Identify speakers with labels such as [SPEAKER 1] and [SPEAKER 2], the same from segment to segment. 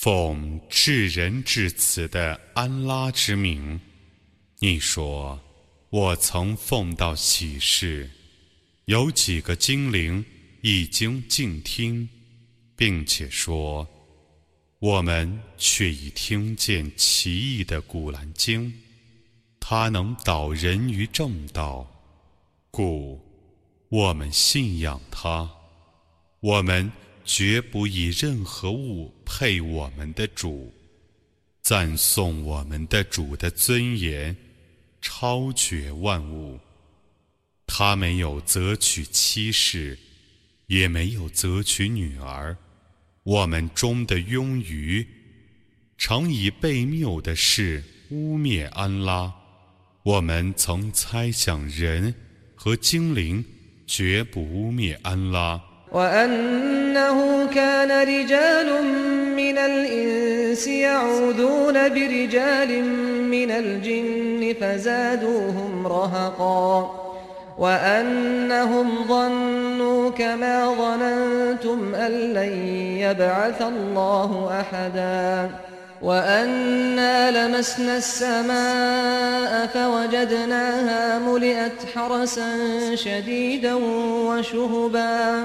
[SPEAKER 1] 奉至仁至慈的安拉之名，你说：“我曾奉到启示，有几个精灵已经静听，并且说，我们却已听见奇异的古兰经，它能导人于正道，故我们信仰它。我们。”绝不以任何物配我们的主，赞颂我们的主的尊严，超绝万物。他没有择取妻室，也没有择取女儿。我们中的庸愚，常以被谬的事污蔑安拉。我们曾猜想人和精灵绝不污蔑安拉。
[SPEAKER 2] وأنه كان رجال من الإنس يعوذون برجال من الجن فزادوهم رهقا وأنهم ظنوا كما ظننتم أن لن يبعث الله أحدا وأنا لمسنا السماء فوجدناها ملئت حرسا شديدا وشهبا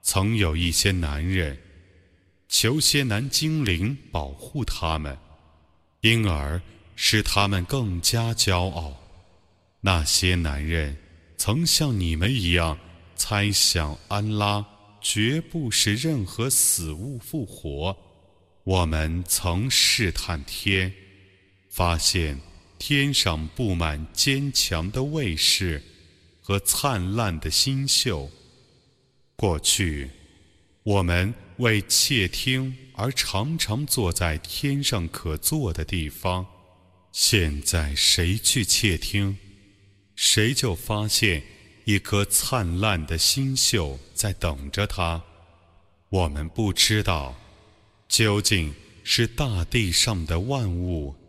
[SPEAKER 1] 曾有一些男人求些男精灵保护他们，因而使他们更加骄傲。那些男人曾像你们一样猜想安拉绝不使任何死物复活。我们曾试探天，发现。天上布满坚强的卫士和灿烂的星宿。过去，我们为窃听而常常坐在天上可坐的地方。现在，谁去窃听，谁就发现一颗灿烂的星宿在等着他。我们不知道，究竟是大地上的万物。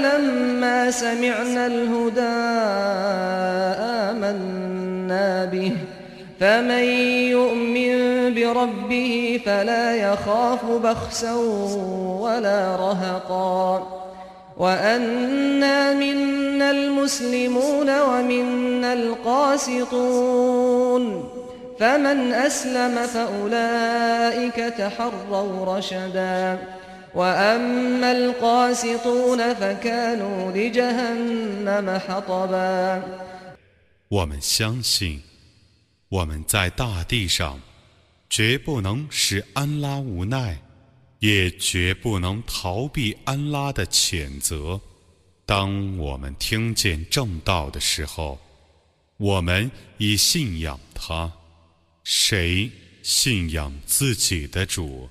[SPEAKER 2] لما سمعنا الهدى آمنا به فمن يؤمن بربه فلا يخاف بخسا ولا رهقا وأنا منا المسلمون ومنا القاسطون فمن أسلم فأولئك تحروا رشدا
[SPEAKER 1] 我们相信，我们在大地上绝不能使安拉无奈。也绝不能逃避安拉的谴责。当我们听见正道的时候，我们已信仰他。谁信仰自己的主，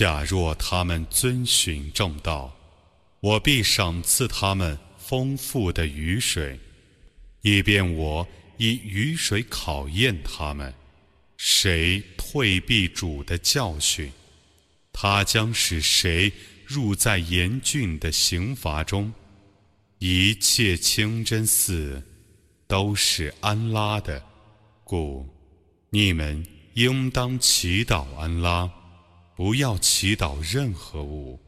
[SPEAKER 1] 假若他们遵循正道，我必赏赐他们丰富的雨水，以便我以雨水考验他们。谁退避主的教训，他将使谁入在严峻的刑罚中。一切清真寺都是安拉的，故你们应当祈祷安拉，不要祈祷任何物。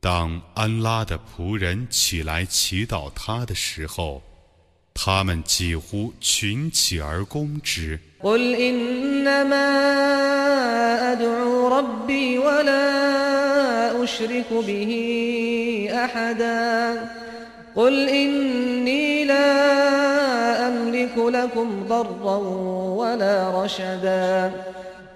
[SPEAKER 1] 当安拉的仆人起来祈祷他的时候。他们几乎群起而攻之。
[SPEAKER 2] قل إنما أدعو ربي ولا أشرك به أحدا قل إني لا أملك لكم ضرا ولا رشدا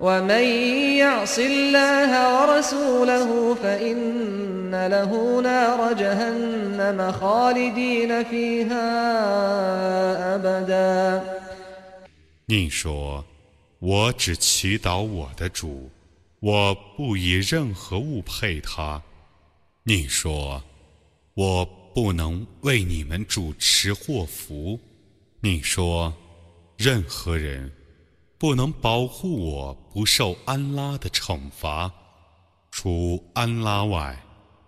[SPEAKER 2] ومن يعص الله ورسوله فإن له نار جهنم خالدين فيها أبدا
[SPEAKER 1] 你说，我只祈祷我的主。我不以任何物配他。你说，我不能为你们主持祸福。你说，任何人 不能保护我不受安拉的惩罚。除安拉外，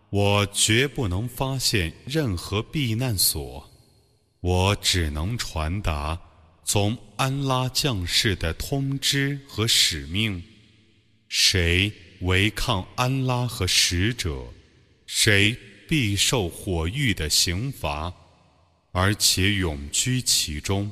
[SPEAKER 1] 我绝不能发现任何避难所。我只能传达从安拉降世的通知和使命。谁违抗安拉和使者，谁必受火狱的刑罚，而且永居其中。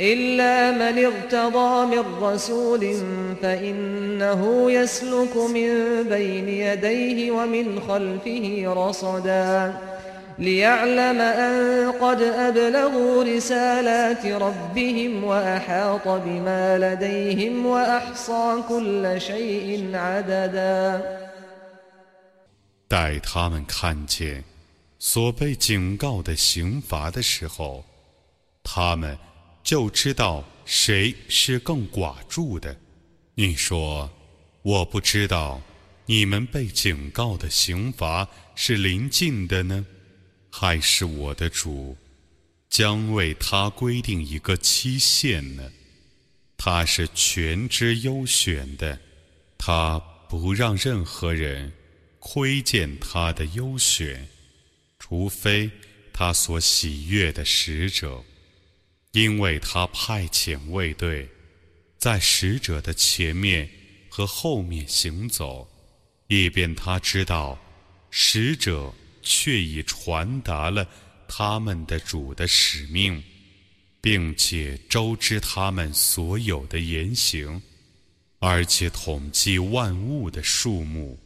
[SPEAKER 2] إلا من ارتضى من رسول فإنه يسلك من بين يديه ومن خلفه رصدا ليعلم أن قد أبلغوا رسالات ربهم وأحاط بما لديهم وأحصى كل شيء عددا
[SPEAKER 1] 待他们看见所被警告的刑罚的时候，他们 就知道谁是更寡助的。你说，我不知道你们被警告的刑罚是临近的呢，还是我的主将为他规定一个期限呢？他是全知优选的，他不让任何人。窥见他的优选，除非他所喜悦的使者，因为他派遣卫队，在使者的前面和后面行走，以便他知道，使者却已传达了他们的主的使命，并且周知他们所有的言行，而且统计万物的数目。